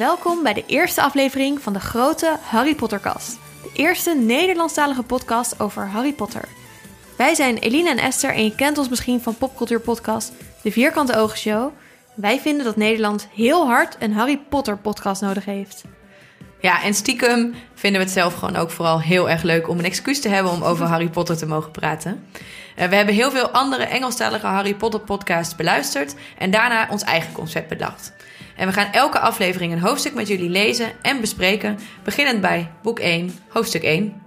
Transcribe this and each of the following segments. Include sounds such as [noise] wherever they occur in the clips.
Welkom bij de eerste aflevering van de grote Harry Pottercast. De eerste Nederlandstalige podcast over Harry Potter. Wij zijn Eline en Esther en je kent ons misschien van Popcultuur Podcast, de Vierkante Ogen Show. Wij vinden dat Nederland heel hard een Harry Potter podcast nodig heeft. Ja, en stiekem vinden we het zelf gewoon ook vooral heel erg leuk om een excuus te hebben om over Harry Potter te mogen praten. Uh, we hebben heel veel andere Engelstalige Harry Potter podcasts beluisterd en daarna ons eigen concept bedacht. En we gaan elke aflevering een hoofdstuk met jullie lezen en bespreken, beginnend bij boek 1, hoofdstuk 1.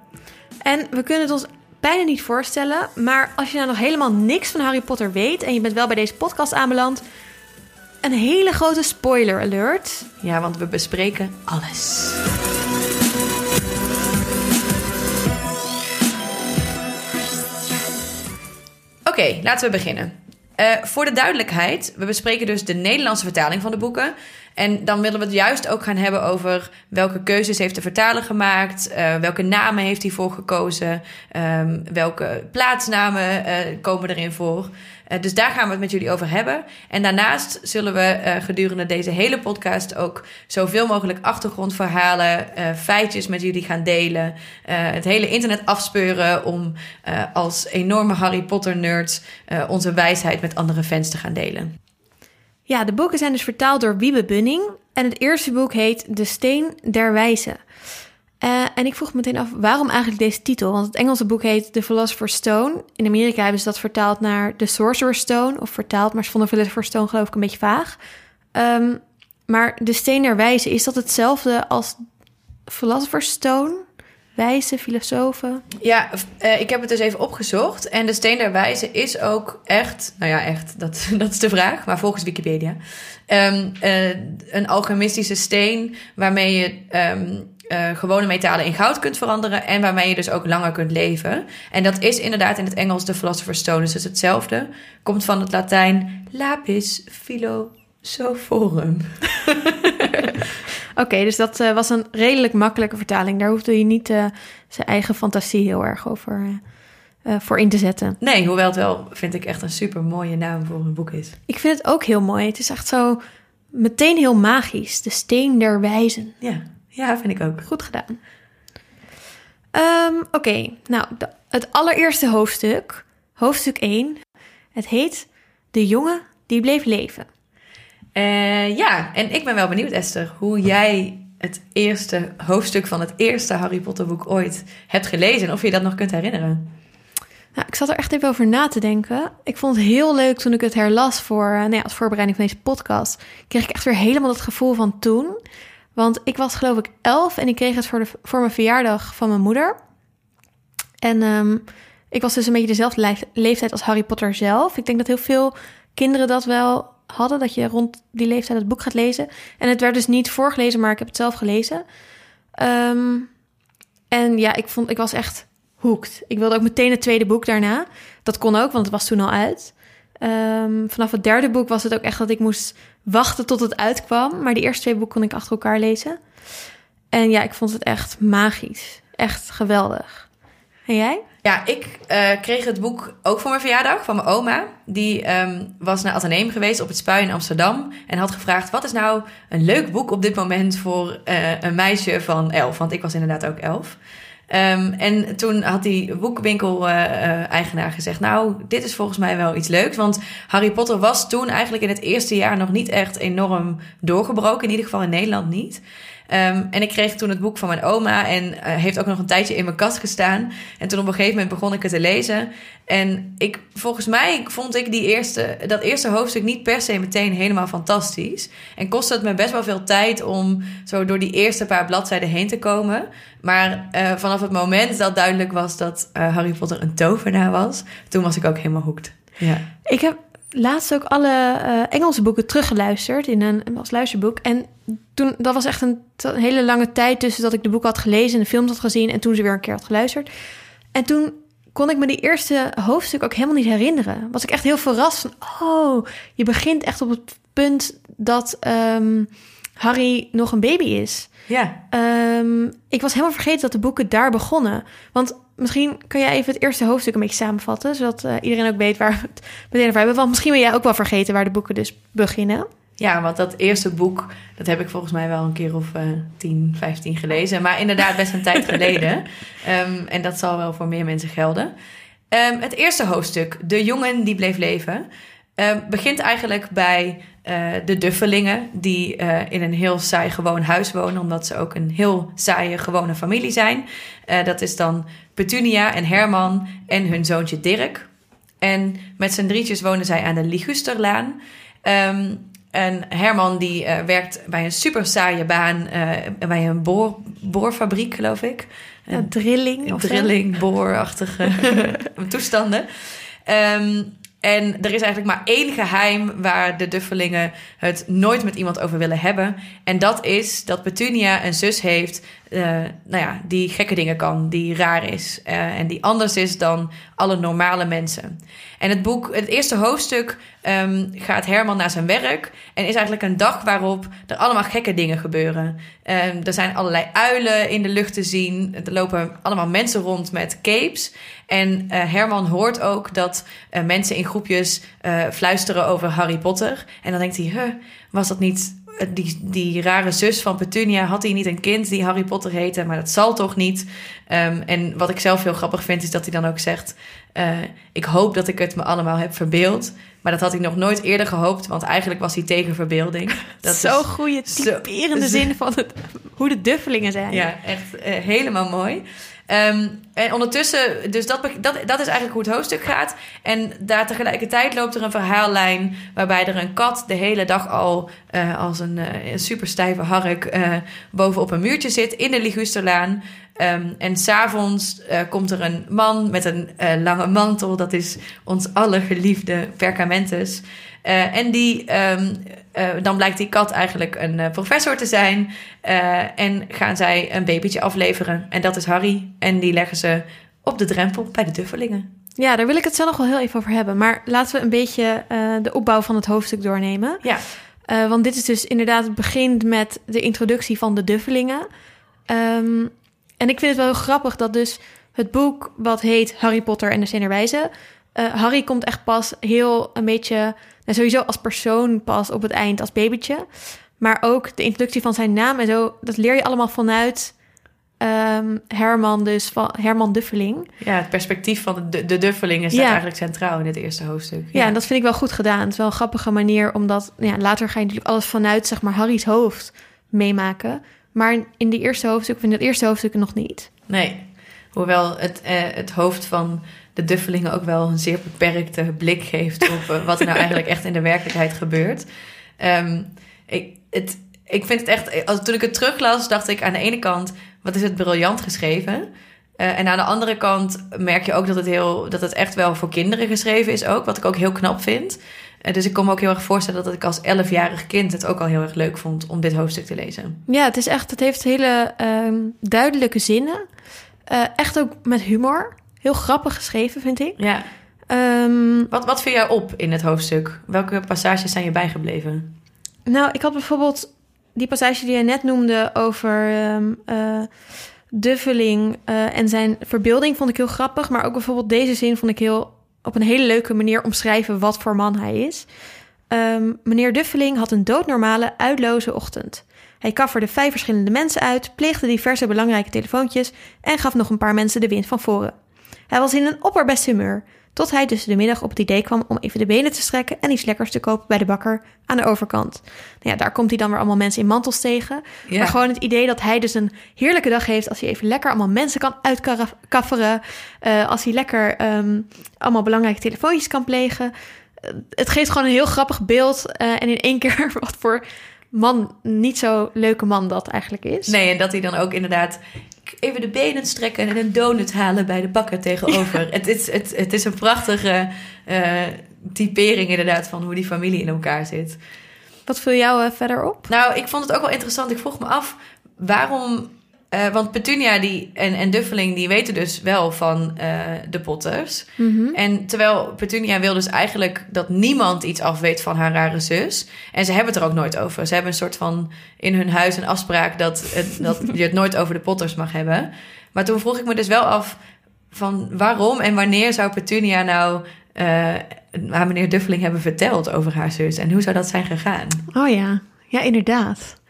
En we kunnen het ons bijna niet voorstellen, maar als je nou nog helemaal niks van Harry Potter weet en je bent wel bij deze podcast aanbeland, een hele grote spoiler alert. Ja, want we bespreken alles. Oké, laten we beginnen. Uh, voor de duidelijkheid, we bespreken dus de Nederlandse vertaling van de boeken. En dan willen we het juist ook gaan hebben over welke keuzes heeft de vertaler gemaakt, uh, welke namen heeft hij voor gekozen, um, welke plaatsnamen uh, komen erin voor. Uh, dus daar gaan we het met jullie over hebben. En daarnaast zullen we gedurende deze hele podcast ook zoveel mogelijk achtergrondverhalen, feitjes met jullie gaan delen. het hele internet afspeuren om als enorme Harry Potter nerds onze wijsheid met andere fans te gaan delen. Ja, de boeken zijn dus vertaald door Wiebe Bunning. En het eerste boek heet De Steen der Wijze. Uh, en ik vroeg me meteen af, waarom eigenlijk deze titel? Want het Engelse boek heet The Philosopher's Stone. In Amerika hebben ze dat vertaald naar The Sorcerer's Stone. Of vertaald, maar ze vonden Philosopher's Stone geloof ik een beetje vaag. Um, maar De Steen der Wijze, is dat hetzelfde als Philosopher's Stone? Wijze filosofen? Ja, uh, ik heb het dus even opgezocht. En de steen der wijze is ook echt, nou ja, echt, dat, [laughs] dat is de vraag, maar volgens Wikipedia. Um, uh, een alchemistische steen waarmee je um, uh, gewone metalen in goud kunt veranderen en waarmee je dus ook langer kunt leven. En dat is inderdaad in het Engels de Philosopher's Stone, dus hetzelfde. Komt van het Latijn lapis philosophorum. [laughs] Oké, dus dat uh, was een redelijk makkelijke vertaling. Daar hoefde je niet uh, zijn eigen fantasie heel erg over uh, voor in te zetten. Nee, hoewel het wel, vind ik, echt een super mooie naam voor een boek is. Ik vind het ook heel mooi. Het is echt zo meteen heel magisch. De steen der wijzen. Ja, ja vind ik ook. Goed gedaan. Um, Oké, okay. nou, de, het allereerste hoofdstuk, hoofdstuk 1. Het heet De jongen die bleef leven. Uh, ja, en ik ben wel benieuwd, Esther, hoe jij het eerste hoofdstuk van het eerste Harry Potter boek ooit hebt gelezen. Of je dat nog kunt herinneren. Nou, ik zat er echt even over na te denken. Ik vond het heel leuk toen ik het herlas voor, uh, nou ja, als voorbereiding van deze podcast. Kreeg ik echt weer helemaal het gevoel van toen. Want ik was geloof ik elf en ik kreeg het voor, de, voor mijn verjaardag van mijn moeder. En um, ik was dus een beetje dezelfde leeftijd als Harry Potter zelf. Ik denk dat heel veel kinderen dat wel hadden. Dat je rond die leeftijd het boek gaat lezen. En het werd dus niet voorgelezen, maar ik heb het zelf gelezen. Um, en ja, ik, vond, ik was echt hooked. Ik wilde ook meteen het tweede boek daarna. Dat kon ook, want het was toen al uit. Um, vanaf het derde boek was het ook echt dat ik moest wachten tot het uitkwam. Maar de eerste twee boeken kon ik achter elkaar lezen. En ja, ik vond het echt magisch. Echt geweldig. En jij? Ja, ik uh, kreeg het boek ook voor mijn verjaardag van mijn oma. Die um, was naar Atheneum geweest op het Spui in Amsterdam. En had gevraagd, wat is nou een leuk boek op dit moment voor uh, een meisje van elf? Want ik was inderdaad ook elf. Um, en toen had die boekwinkel-eigenaar uh, gezegd: Nou, dit is volgens mij wel iets leuks. Want Harry Potter was toen eigenlijk in het eerste jaar nog niet echt enorm doorgebroken. In ieder geval in Nederland niet. Um, en ik kreeg toen het boek van mijn oma en uh, heeft ook nog een tijdje in mijn kast gestaan. En toen op een gegeven moment begon ik het te lezen. En ik, volgens mij vond ik die eerste, dat eerste hoofdstuk niet per se meteen helemaal fantastisch. En kostte het me best wel veel tijd om zo door die eerste paar bladzijden heen te komen. Maar uh, vanaf het moment dat duidelijk was dat uh, Harry Potter een tovenaar was, toen was ik ook helemaal hooked. Ja. Ik heb laatst ook alle uh, Engelse boeken teruggeluisterd in een, als luisterboek. En toen, dat was echt een, een, hele lange tijd tussen dat ik de boek had gelezen en de films had gezien en toen ze weer een keer had geluisterd. En toen kon ik me die eerste hoofdstuk ook helemaal niet herinneren. Was ik echt heel verrast van, oh, je begint echt op het punt dat um, Harry nog een baby is. Ja. Um, ik was helemaal vergeten dat de boeken daar begonnen. Want misschien kan jij even het eerste hoofdstuk een beetje samenvatten, zodat uh, iedereen ook weet waar we het meteen over hebben. Want misschien ben jij ook wel vergeten waar de boeken dus beginnen. Ja, want dat eerste boek, dat heb ik volgens mij wel een keer of uh, 10, 15 gelezen. Maar inderdaad best een tijd geleden. Um, [laughs] en dat zal wel voor meer mensen gelden. Um, het eerste hoofdstuk, De jongen die bleef leven, um, begint eigenlijk bij uh, de Duffelingen, die uh, in een heel saai gewoon huis wonen, omdat ze ook een heel saaie gewone familie zijn. Uh, dat is dan Petunia en Herman en hun zoontje Dirk. En met z'n drietjes wonen zij aan de Ligusterlaan. Um, en Herman die werkt bij een super saaie baan bij een boor, boorfabriek, geloof ik. Ja, drilling. Drilling, boorachtige [laughs] toestanden. Um, en er is eigenlijk maar één geheim waar de Duffelingen het nooit met iemand over willen hebben. En dat is dat Petunia een zus heeft, uh, nou ja, die gekke dingen kan, die raar is. Uh, en die anders is dan alle normale mensen. En het boek, het eerste hoofdstuk, um, gaat Herman naar zijn werk. En is eigenlijk een dag waarop er allemaal gekke dingen gebeuren. Um, er zijn allerlei uilen in de lucht te zien. Er lopen allemaal mensen rond met capes. En uh, Herman hoort ook dat mensen in groepjes fluisteren over Harry Potter. En dan denkt hij, huh, was dat niet die, die rare zus van Petunia? Had hij niet een kind die Harry Potter heette? Maar dat zal toch niet? Um, en wat ik zelf heel grappig vind, is dat hij dan ook zegt... ik hoop dat ik het me allemaal heb verbeeld. Maar dat had hij nog nooit eerder gehoopt, want eigenlijk was hij tegen verbeelding. [laughs] Dat Zo'n goede typerende zo, zin van het, hoe de duffelingen zijn. Ja, echt helemaal mooi. Um, en ondertussen, dus dat, dat, dat is eigenlijk hoe het hoofdstuk gaat. En daar tegelijkertijd loopt er een verhaallijn waarbij er een kat de hele dag al uh, als een, uh, een super stijve hark uh, bovenop een muurtje zit in de Ligusterlaan. Um, en s'avonds komt er een man met een lange mantel. Dat is ons allergeliefde Percamentus. Uh, en die, um, uh, dan blijkt die kat eigenlijk een uh, professor te zijn. en gaan zij een babytje afleveren. En dat is Harry. En die leggen ze op de drempel bij de Duffelingen. Ja, daar wil ik het zo nog wel heel even over hebben. Maar laten we een beetje de opbouw van het hoofdstuk doornemen. Ja. want dit is dus inderdaad, het begint met de introductie van de Duffelingen. Um, en ik vind het wel heel grappig dat dus het boek, wat heet Harry Potter en de Zinnerwijze... Harry komt echt pas heel een beetje en sowieso als persoon pas op het eind als babytje. Maar ook de introductie van zijn naam en zo, dat leer je allemaal vanuit um, Herman, dus van Herman Duffeling. Ja, het perspectief van de, de Duffeling is ja. eigenlijk centraal in het eerste hoofdstuk. Ja. ja. en dat vind ik wel goed gedaan. Het is wel een grappige manier, omdat ja, later ga je natuurlijk alles vanuit zeg maar Harry's hoofd meemaken. Maar in die eerste hoofdstuk vind ik het eerste hoofdstuk nog niet. Nee, hoewel het, eh, het hoofd van de Duffelingen ook wel een zeer beperkte blik geeft op uh, wat er nou eigenlijk echt in de werkelijkheid gebeurt. Um, ik, het, ik vind het echt, als, toen ik het teruglas, dacht ik aan de ene kant, wat is het briljant geschreven? Uh, en aan de andere kant merk je ook dat het, heel, dat het echt wel voor kinderen geschreven is ook, wat ik ook heel knap vind. Uh, dus ik kon me ook heel erg voorstellen dat ik als elfjarig kind het ook al heel erg leuk vond om dit hoofdstuk te lezen. Ja, het is echt, het heeft hele uh, duidelijke zinnen. echt ook met humor heel grappig geschreven, vind ik. Ja. Um, wat, wat viel jou op in het hoofdstuk? Welke passages zijn je bijgebleven? Nou, ik had bijvoorbeeld die passage die je net noemde over um, uh, Duffeling uh, en zijn verbeelding vond ik heel grappig. Maar ook bijvoorbeeld deze zin vond ik heel op een hele leuke manier omschrijven wat voor man hij is. Um, meneer Duffeling had een doodnormale, uitloze ochtend. Hij kafferde vijf verschillende mensen uit, pleegde diverse belangrijke telefoontjes en gaf nog een paar mensen de wind van voren. Hij was in een opperbest humeur, tot hij tussen de middag op het idee kwam om even de benen te strekken en iets lekkers te kopen bij de bakker aan de overkant. Nou ja, daar komt hij dan weer allemaal mensen in mantels tegen. Maar gewoon het idee dat hij dus een heerlijke dag heeft als hij even lekker allemaal mensen kan uitkafferen. Uh, als hij lekker um, allemaal belangrijke telefoontjes kan plegen. Uh, het geeft gewoon een heel grappig beeld uh, en in één keer [laughs] wat voor man, niet zo leuke man dat eigenlijk is. Nee, en dat hij dan ook inderdaad even de benen strekken en een donut halen bij de bakker tegenover. Ja. Het, is, het, het is een prachtige uh, typering inderdaad van hoe die familie in elkaar zit. Wat viel jou uh, verder op? Nou, ik vond het ook wel interessant. Ik vroeg me af waarom uh, want Petunia die, en, en Duffeling die weten dus wel van uh, de Potters. Mm -hmm. En terwijl Petunia wil dus eigenlijk dat niemand iets afweet van haar rare zus. En ze hebben het er ook nooit over. Ze hebben een soort van in hun huis een afspraak dat, het, dat [laughs] je het nooit over de Potters mag hebben. Maar toen vroeg ik me dus wel af van waarom en wanneer zou Petunia nou eh, aan meneer Duffeling hebben verteld over haar zus. En hoe zou dat zijn gegaan? Oh ja, ja, inderdaad.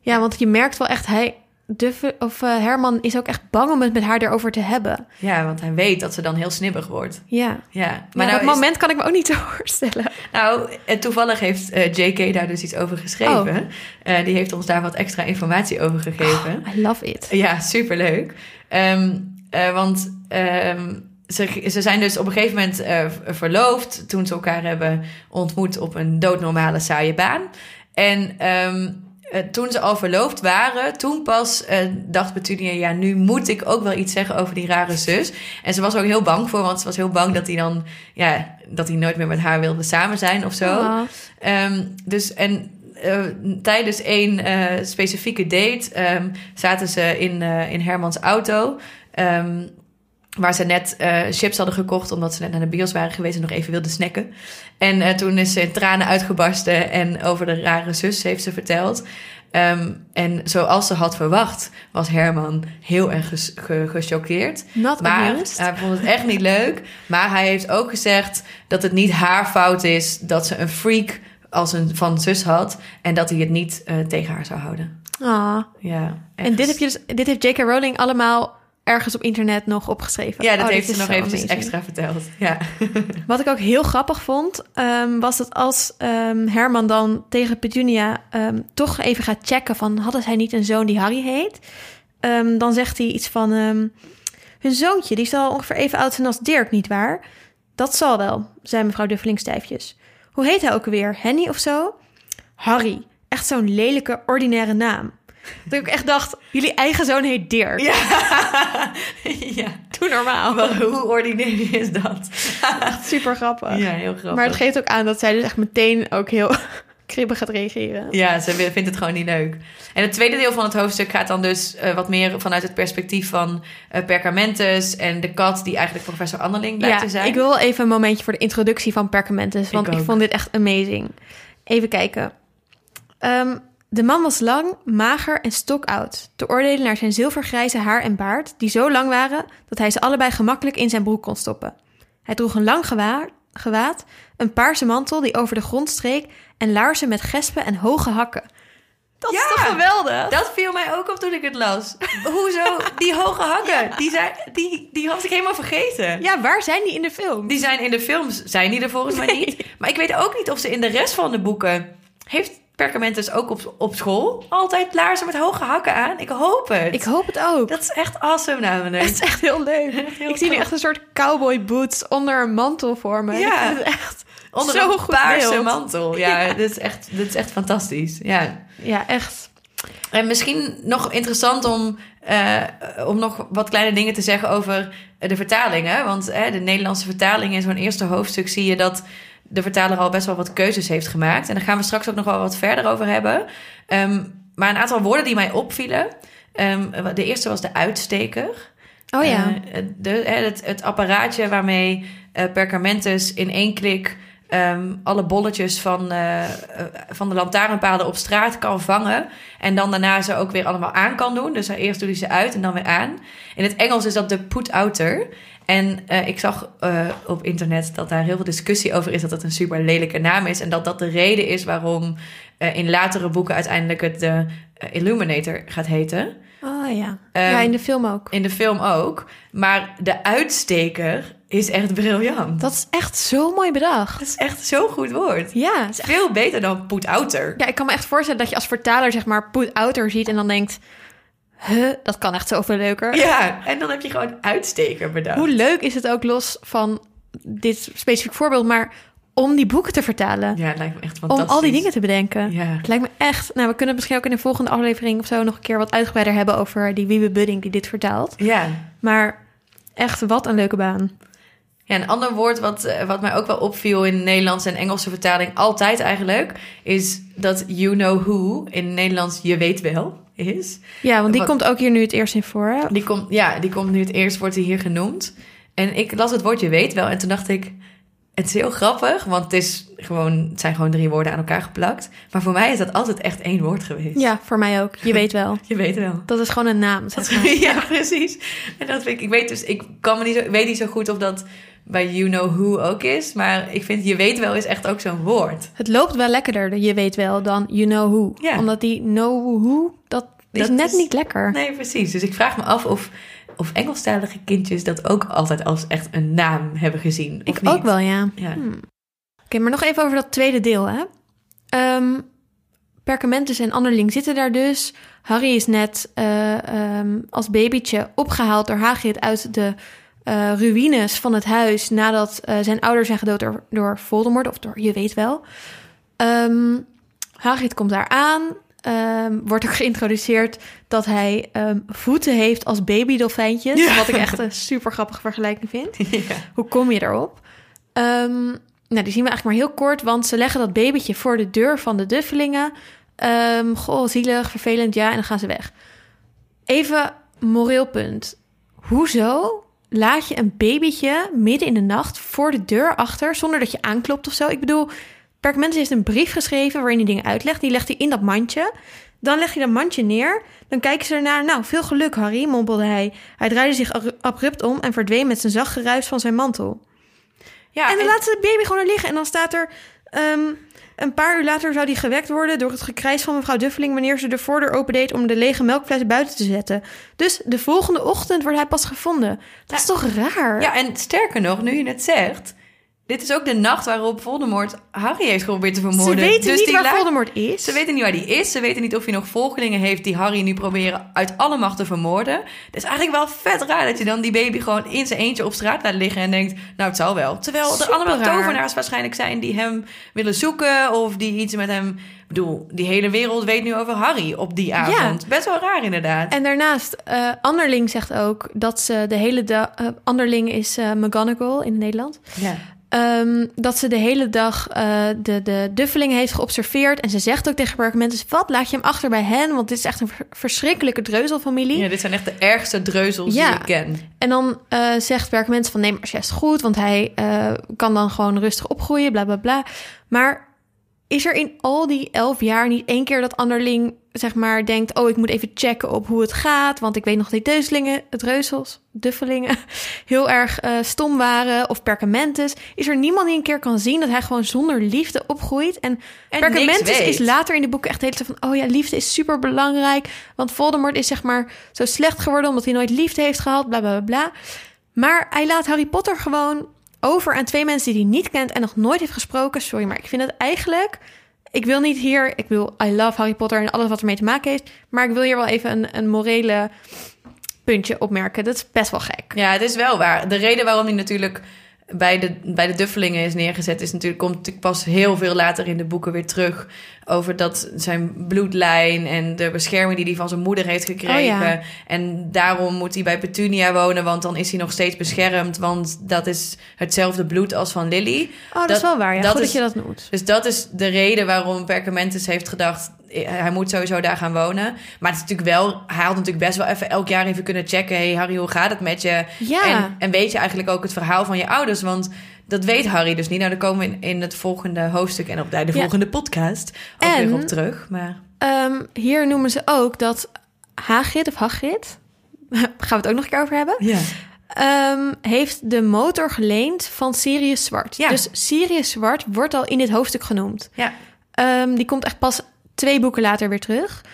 Ja, want je merkt wel echt, hij, Duffe, of eh, Herman is ook echt bang om het met haar erover te hebben. Ja, want hij weet dat ze dan heel snibbig wordt. Ja, Ja, maar maar dat nou, is- moment kan ik me ook niet [laughs] voorstellen. nou eh, toevallig heeft eh, J.K. daar dus iets over geschreven. Eh, die heeft ons daar wat extra informatie over gegeven. I love it. Ja, superleuk. Ehm, eh, want ehm, ze, ze zijn dus op een gegeven moment verloofd toen ze elkaar hebben ontmoet op een doodnormale saaie baan. En ehm, eh, toen ze al verloofd waren, toen pas eh, dacht Petunia, ja, nu moet ik ook wel iets zeggen over die rare zus. En ze was er ook heel bang voor, want ze was heel bang dat hij dan, ja, dat hij nooit meer met haar wilde samen zijn of zo. Ah. Ehm, dus en eh, tijdens één specifieke date ehm, zaten ze in, in Hermans auto. ehm, waar ze net eh, chips hadden gekocht, omdat ze net naar de bios waren geweest en nog even wilden snacken. En eh, toen is ze in tranen uitgebarsten en over de rare zus heeft ze verteld. Ehm, en zoals ze had verwacht, was Herman heel erg ges- ge- gechoqueerd. Not Maar amused. hij vond het echt niet leuk. Maar hij heeft ook gezegd dat het niet haar fout is dat ze een freak als een van zus had. En dat hij het niet eh, tegen haar zou houden. Ah. Ja, En dit, heb je dus, dit heeft J.K. Rowling allemaal ergens op internet nog opgeschreven. Ja, dat Oh, heeft ze nog eventjes amazing. extra verteld. Ja. [laughs] Wat ik ook heel grappig vond, ehm, was dat als ehm, Herman dan tegen Petunia ehm, toch even gaat checken van hadden zij niet een zoon die Harry heet, dan zegt hij iets van hun zoontje, die zal ongeveer even oud zijn als Dirk, niet waar? Dat zal wel, zei mevrouw Duffeling stijfjes. Hoe heet hij ook weer? Henny of zo? Harry. Echt zo'n lelijke, ordinaire naam. Dat ik echt dacht, jullie eigen zoon heet Dirk. Ja. [laughs] ja. Doe normaal. Hoe ordinair is dat? Super grappig. Ja, heel grappig. Maar het geeft ook aan dat zij dus echt meteen ook heel [laughs] kribbig gaat reageren. Ja, ze vindt het gewoon niet leuk. En het tweede deel van het hoofdstuk gaat dan dus eh, wat meer vanuit het perspectief van eh, Perkamentus en de kat die eigenlijk professor Anneling blijkt te zijn. ik wil wel even een momentje voor de introductie van Perkamentus, want Ik vond dit echt amazing. Even kijken. Ehm, de man was lang, mager en stokoud. Te oordelen naar zijn zilvergrijze haar en baard, die zo lang waren dat hij ze allebei gemakkelijk in zijn broek kon stoppen. Hij droeg een lang gewaad, een paarse mantel die over de grond streek en laarzen met gespen en hoge hakken. Dat is toch geweldig? Dat viel mij ook op toen ik het las. Hoezo? Die hoge hakken, die, zijn, die, die had ik helemaal vergeten. Ja, waar zijn die in de film? Die zijn in de films, zijn die er volgens mij niet. Maar ik weet ook niet of ze in de rest van de boeken... Heeft Perkamentus ook op, op school altijd laarzen met hoge hakken aan? Ik hoop het. Ik hoop het ook. Dat is echt awesome namelijk. Het is echt heel leuk. [laughs] heel ik zie nu echt een soort cowboy boots onder een mantel voor me. Ja. Ik vind het echt Onder zo een paarse beeld. mantel. Ja, Dit, is echt, dit is echt fantastisch. Ja. Ja, echt. En misschien nog interessant om, eh, om nog wat kleine dingen te zeggen over de vertalingen. Want de Nederlandse vertaling in zo'n eerste hoofdstuk zie je dat de vertaler al best wel wat keuzes heeft gemaakt. En daar gaan we straks ook nog wel wat verder over hebben. Ehm, maar een aantal woorden die mij opvielen. Ehm, de eerste was de uitsteker. Oh ja. Eh, de, het, het apparaatje waarmee Perkamentus in één klik ehm, alle bolletjes van, eh, van de lantaarnpalen op straat kan vangen. En dan daarna ze ook weer allemaal aan kan doen. Dus eerst doe hij ze uit en dan weer aan. In het Engels is dat de put-outer. En eh, ik zag eh, op internet dat daar heel veel discussie over is dat het een super lelijke naam is. En dat dat de reden is waarom eh, in latere boeken uiteindelijk het de Illuminator gaat heten. oh ja. Ehm, ja, in de film ook. In de film ook. Maar de uitsteker is echt briljant. Dat is echt zo mooi bedacht. Dat is echt zo'n goed woord. Ja. het is echt- Veel beter dan put-outer. Ja, ik kan me echt voorstellen dat je als vertaler zeg maar put outer ziet en dan denkt... Huh, dat kan echt zoveel leuker. Ja, en dan heb je gewoon uitsteker bedacht. Hoe leuk is het ook los van dit specifiek voorbeeld, maar om die boeken te vertalen. Ja, het lijkt me echt om fantastisch. al die dingen te bedenken. Ja. Het lijkt me echt... Nou, we kunnen misschien ook in de volgende aflevering of zo... nog een keer wat uitgebreider hebben over die Wiebe Budding die dit vertaalt. Ja. Maar echt, wat een leuke baan. Ja, een ander woord wat, eh, wat mij ook wel opviel in de Nederlandse en Engelse vertaling, altijd eigenlijk, is dat you know who in Nederlands je weet wel is. Ja, want die Wat- komt ook hier nu het eerst in voor. hè? Die komt, ja, die komt nu het eerst, wordt die hier genoemd. En ik las het woord je weet wel en toen dacht ik, het is heel grappig, want het, is gewoon, het zijn gewoon drie woorden aan elkaar geplakt. Maar voor mij is dat altijd echt één woord geweest. Ja, voor mij ook. Je weet wel. [laughs] Je weet wel. Dat is gewoon een naam. zeg maar. [laughs] ja, precies. En dat vind ik, ik weet dus, ik kan me niet zo, ik weet niet zo goed of dat bij You Know Who ook is. Maar ik vind je weet wel is echt ook zo'n woord. Het loopt wel lekkerder, je weet wel, dan you know who. Ja. Omdat die know who, dat is net is- niet lekker. Nee, precies. Dus ik vraag me af of, of Engelstalige kindjes dat ook altijd als echt een naam hebben gezien. Of ik niet. ook wel, ja. Ja. Oké, maar nog even over dat tweede deel, hè. Ehm Perkamentus en Anderling zitten daar dus. Harry is net eh, ehm, als babytje opgehaald door Hagrid uit de eh, ruïnes van het huis... nadat eh, zijn ouders zijn gedood door, door Voldemort, of door je weet wel. Ehm Hagrid komt daar aan, ehm, wordt ook [laughs] geïntroduceerd dat hij ehm, voeten heeft als babydolfijntjes. Ja. Wat ik echt een super grappige vergelijking vind. [laughs] Ja. Hoe kom je erop? Ehm, nou, die zien we eigenlijk maar heel kort, want ze leggen dat babytje voor de deur van de Duffelingen. Goh, zielig, vervelend, ja, en dan gaan ze weg. Even moreel punt. Hoezo laat je een babytje midden in de nacht voor de deur achter zonder dat je aanklopt of zo? Ik bedoel, Perkamentus heeft een brief geschreven waarin hij dingen uitlegt. Die legt hij in dat mandje. Dan leg je dat mandje neer. Dan kijken ze ernaar. Nou, veel geluk, Harry, mompelde hij. Hij draaide zich abrupt om en verdween met zijn zacht geruis van zijn mantel. Ja, en dan en- laten ze de baby gewoon er liggen. En dan staat er... ehm, een paar uur later zou die gewekt worden door het gekrijs van mevrouw Duffeling... wanneer ze de voordeur opendeed om de lege melkfles buiten te zetten. Dus de volgende ochtend wordt hij pas gevonden. Dat is toch raar? Ja, en sterker nog, nu je het zegt... Dit is ook de nacht waarop Voldemort Harry heeft geprobeerd te ze vermoorden. weten Dus niet die waar Voldemort is. Ze weten niet waar die is. Ze weten niet of hij nog volgelingen heeft die Harry nu proberen uit alle macht te vermoorden. Het is eigenlijk wel vet raar dat je dan die baby gewoon in zijn eentje op straat laat liggen en denkt, nou het zal wel. Terwijl er allemaal raar. tovenaars waarschijnlijk zijn die hem willen zoeken of die iets met hem... Ik bedoel, die hele wereld weet nu over Harry op die avond. Best wel raar inderdaad. En daarnaast, eh Anderling zegt ook dat ze de hele dag... eh, Anderling is eh, McGonagall in Nederland. ja. Ehm, dat ze de hele dag eh, de, de duffelingen heeft geobserveerd. En ze zegt ook tegen Perkamentus... wat, laat je hem achter bij hen? Want dit is echt een ver- verschrikkelijke dreuzelfamilie. ja, dit zijn echt de ergste dreuzels Ja. die ik ken. En dan eh, zegt Perkamentus van... nee, maar is goed, want hij eh, kan dan gewoon rustig opgroeien, bla, bla, bla. Maar is er in al die elf jaar niet één keer dat Anderling... zeg maar denkt, oh, ik moet even checken op hoe het gaat... want ik weet nog dat die deuzelingen, het reuzels, duffelingen... [laughs] heel erg eh, stom waren, of Perkamentus. Is er niemand die een keer kan zien dat hij gewoon zonder liefde opgroeit... en En Perkamentus is later in de boeken echt de hele tijd van... oh ja, liefde is super belangrijk. Want Voldemort is zeg maar zo slecht geworden... omdat hij nooit liefde heeft gehad, bla, bla, bla, bla. Maar hij laat Harry Potter gewoon over aan twee mensen... die hij niet kent en nog nooit heeft gesproken. Sorry, maar ik vind het eigenlijk... Ik wil niet hier... Ik wil, I love Harry Potter en alles wat ermee te maken heeft. Maar ik wil hier wel even een, een morele puntje opmerken. Dat is best wel gek. Ja, het is wel waar. De reden waarom hij natuurlijk bij de, bij de Duffelingen is neergezet... is natuurlijk, komt natuurlijk pas heel veel later in de boeken weer terug... over dat zijn bloedlijn en de bescherming die hij van zijn moeder heeft gekregen. Oh ja. En daarom moet hij bij Petunia wonen... want dan is hij nog steeds beschermd... want dat is hetzelfde bloed als van Lily. Oh, dat, Dat- is wel waar. Ja, dat goed is- dat je dat noemt. Dus dat is de reden waarom Perkamentus heeft gedacht... hij moet sowieso daar gaan wonen. Maar het is natuurlijk wel... Hij had natuurlijk best wel even elk jaar even kunnen checken... hey Harry, hoe gaat het met je? Ja. En, en weet je eigenlijk ook het verhaal van je ouders? Want dat weet Harry dus niet. Nou, daar komen we in, in het volgende hoofdstuk... en op de Ja. volgende podcast ook En- weer op terug. Maar Ehm, hier noemen ze ook dat Hagrid of Hagrid... [laughs] gaan we het ook nog een keer over hebben... ja. ehm, heeft de motor geleend van Sirius Zwart. Ja. Dus Sirius Zwart wordt al in dit hoofdstuk genoemd. Ja. Ehm, die komt echt pas twee boeken later weer terug.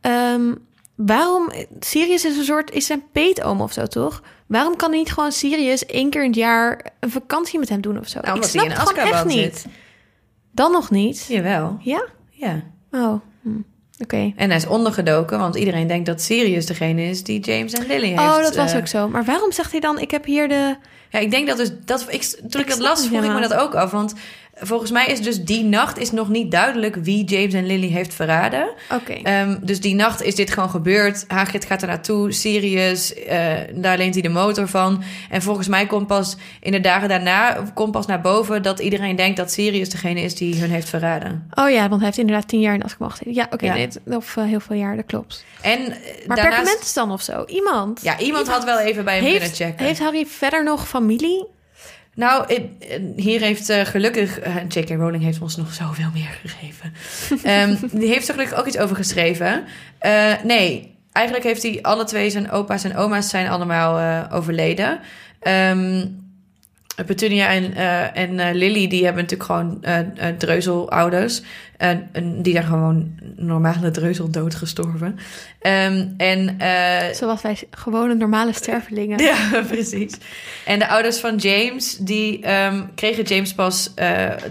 Ehm, waarom... Sirius is een soort... Is zijn peetoom of zo, toch? Waarom kan niet gewoon Sirius één keer in het jaar... een vakantie met hem doen of zo? Nou, Ik snap hij in het gewoon echt Azkaban niet. zit. Dan nog niet? Jawel. Ja? Ja. Oh, hm. oké. En hij is ondergedoken... want iedereen denkt dat Sirius degene is... die James en Lily heeft. Oh, dat was eh, ook zo. Maar waarom zegt hij dan... Ik heb hier de... Ja, ik denk dat dus dat ik toen ik, Ik dat las, vroeg ik me dat ook af, want volgens mij is dus die nacht is nog niet duidelijk wie James en Lily heeft verraden. Oké. Ehm, dus die nacht is dit gewoon gebeurd. Hagrid gaat er naartoe, Sirius, eh, daar leent hij de motor van. En volgens mij komt pas in de dagen daarna komt pas naar boven dat iedereen denkt dat Sirius degene is die hun heeft verraden. Oh ja, want hij heeft inderdaad tien jaar in gezeten. Ja, oké, Ja. nee, of eh, heel veel jaar, dat klopt. En eh, Maar daarnaast, dan of zo? Iemand? ja, iemand had wel even bij hem heeft, kunnen checken. heeft Harry verder nog familie? Nou, hier heeft eh, gelukkig... eh, J.K. Rowling heeft ons nog zoveel meer gegeven. [laughs] Ehm, die heeft er gelukkig ook iets over geschreven. Eh, nee, eigenlijk heeft hij alle twee zijn opa's en oma's zijn allemaal overleden. Ehm, Petunia en, uh, en uh, Lily, die hebben natuurlijk gewoon dreuzelouders. Die zijn gewoon normale dreuzel doodgestorven. Um, en, Zoals wij gewone normale stervelingen. ja, [laughs] precies. En de ouders van James, die um, kregen James pas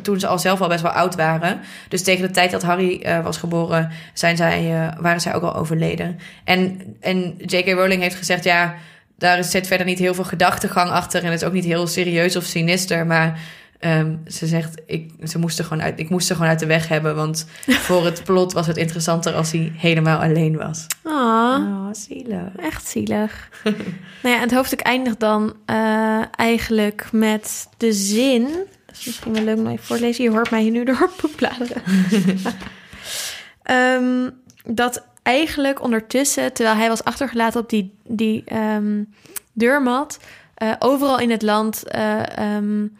toen ze al zelf al best wel oud waren. Dus tegen de tijd dat Harry was geboren, zijn zij, waren zij ook al overleden. En, en J.K. Rowling heeft gezegd, ja daar zit verder niet heel veel gedachtegang achter. En het is ook niet heel serieus of sinister. Maar um, ze zegt, ik, ze moest er gewoon uit, ik moest er gewoon uit de weg hebben. Want [laughs] voor het plot was het interessanter als hij helemaal alleen was. Oh, oh zielig. Echt zielig. [laughs] nou ja, het hoofdstuk eindigt dan uh, eigenlijk met de zin... Dat is misschien wel leuk om even voorlezen. Je hoort mij hier nu door [laughs] bladeren. um, dat eigenlijk ondertussen, terwijl hij was achtergelaten op die, die um, deurmat, uh, overal in het land uh, um,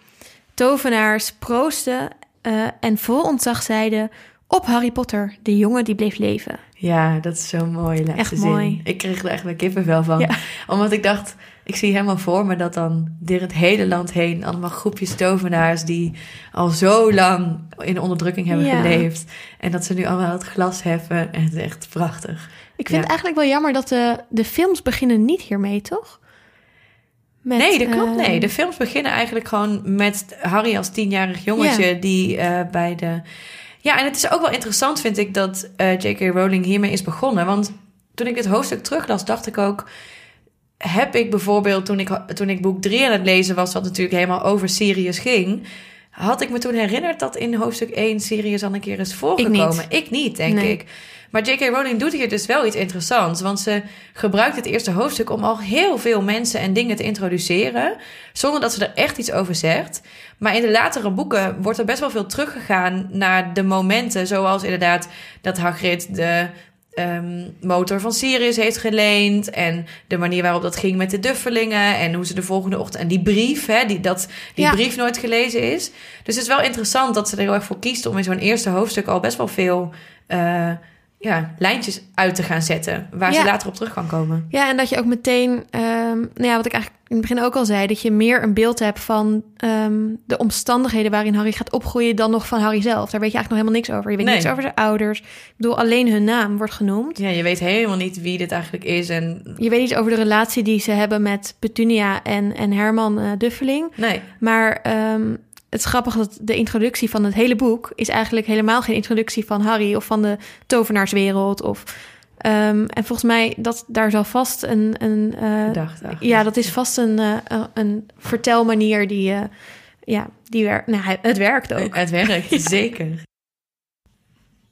tovenaars proosten uh, en vol ontzag zeiden op Harry Potter, de jongen die bleef leven. Ja, dat is zo mooi. Echt zin. mooi. Ik kreeg er echt wel kippenvel van. Ja. Omdat ik dacht, ik zie helemaal voor me dat dan door het hele land heen allemaal groepjes tovenaars die al zo lang in onderdrukking hebben ja. geleefd. En dat ze nu allemaal het glas heffen. En het is echt prachtig. Ik vind het eigenlijk wel jammer dat de, de films beginnen niet hiermee, toch? Met, nee, dat klopt. Nee, de films beginnen eigenlijk gewoon met Harry als tienjarig jongetje ja. die uh, bij de. Ja, en het is ook wel interessant, vind ik, dat uh, J.K. Rowling hiermee is begonnen. Want toen ik dit hoofdstuk teruglas, dacht ik ook heb ik bijvoorbeeld toen ik, toen ik boek 3 aan het lezen was, wat natuurlijk helemaal over Sirius ging, had ik me toen herinnerd dat in hoofdstuk 1 Sirius al een keer is voorgekomen. Ik niet, ik niet denk nee. ik. Maar J.K. Rowling doet hier dus wel iets interessants. Want ze gebruikt het eerste hoofdstuk om al heel veel mensen en dingen te introduceren. Zonder dat ze er echt iets over zegt. Maar in de latere boeken wordt er best wel veel teruggegaan naar de momenten. Zoals inderdaad dat Hagrid de um, motor van Sirius heeft geleend. En de manier waarop dat ging met de duffelingen. En hoe ze de volgende ochtend. En die brief, hè, die, dat die ja. brief nooit gelezen is. Dus het is wel interessant dat ze er heel erg voor kiest om in zo'n eerste hoofdstuk al best wel veel. Uh, ja, lijntjes uit te gaan zetten. Waar ja. ze later op terug kan komen. Ja, en dat je ook meteen, um, nou ja, wat ik eigenlijk in het begin ook al zei, dat je meer een beeld hebt van um, de omstandigheden waarin Harry gaat opgroeien dan nog van Harry zelf. Daar weet je eigenlijk nog helemaal niks over. Je weet nee. niks over zijn ouders. Ik bedoel, alleen hun naam wordt genoemd. Ja, je weet helemaal niet wie dit eigenlijk is. En... Je weet iets over de relatie die ze hebben met Petunia en, en Herman uh, Duffeling. Nee. Maar um, het is grappig dat de introductie van het hele boek is eigenlijk helemaal geen introductie van Harry of van de tovenaarswereld. Of, um, en volgens mij dat daar zal vast een. een uh, ja, dat is vast een, uh, een vertelmanier die. Uh, ja, die werkt. Nou, het werkt ook. Het werkt, [laughs] ja. zeker.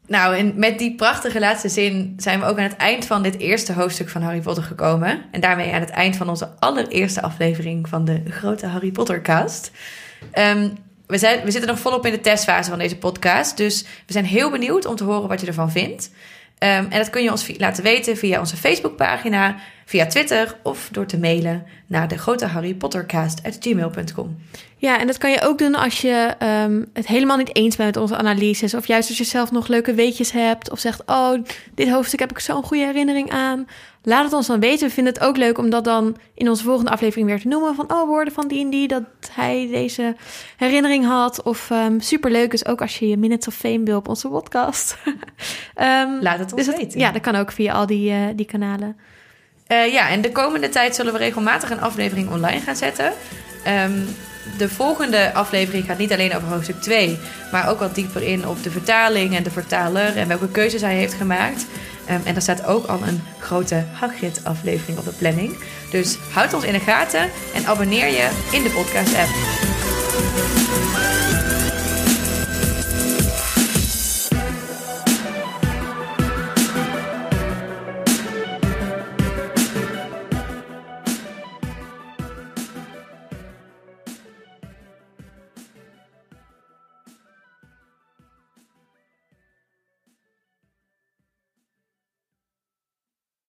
Nou, en met die prachtige laatste zin zijn we ook aan het eind van dit eerste hoofdstuk van Harry Potter gekomen. En daarmee aan het eind van onze allereerste aflevering van de grote Harry Potter cast. Um, we, zijn, we zitten nog volop in de testfase van deze podcast. Dus we zijn heel benieuwd om te horen wat je ervan vindt. Um, en dat kun je ons laten weten via onze Facebookpagina, via Twitter of door te mailen naar de grote. Ja, en dat kan je ook doen als je um, het helemaal niet eens bent met onze analyses. Of juist als je zelf nog leuke weetjes hebt. Of zegt, oh, dit hoofdstuk heb ik zo'n goede herinnering aan. Laat het ons dan weten. We vinden het ook leuk om dat dan in onze volgende aflevering weer te noemen. Van, oh, woorden van die en die, dat hij deze herinnering had. Of um, superleuk is ook als je je Minutes of Fame wil op onze podcast. um, [laughs] Laat het ons dus weten. ja, dat kan ook via al die, uh, die kanalen. Uh, ja, en de komende tijd zullen we regelmatig een aflevering online gaan zetten. Um, de volgende aflevering gaat niet alleen over hoofdstuk 2, maar ook wat dieper in op de vertaling en de vertaler en welke keuzes hij heeft gemaakt. Um, en er staat ook al een grote Hagrid-aflevering op de planning. Dus houd ons in de gaten en abonneer je in de podcast-app.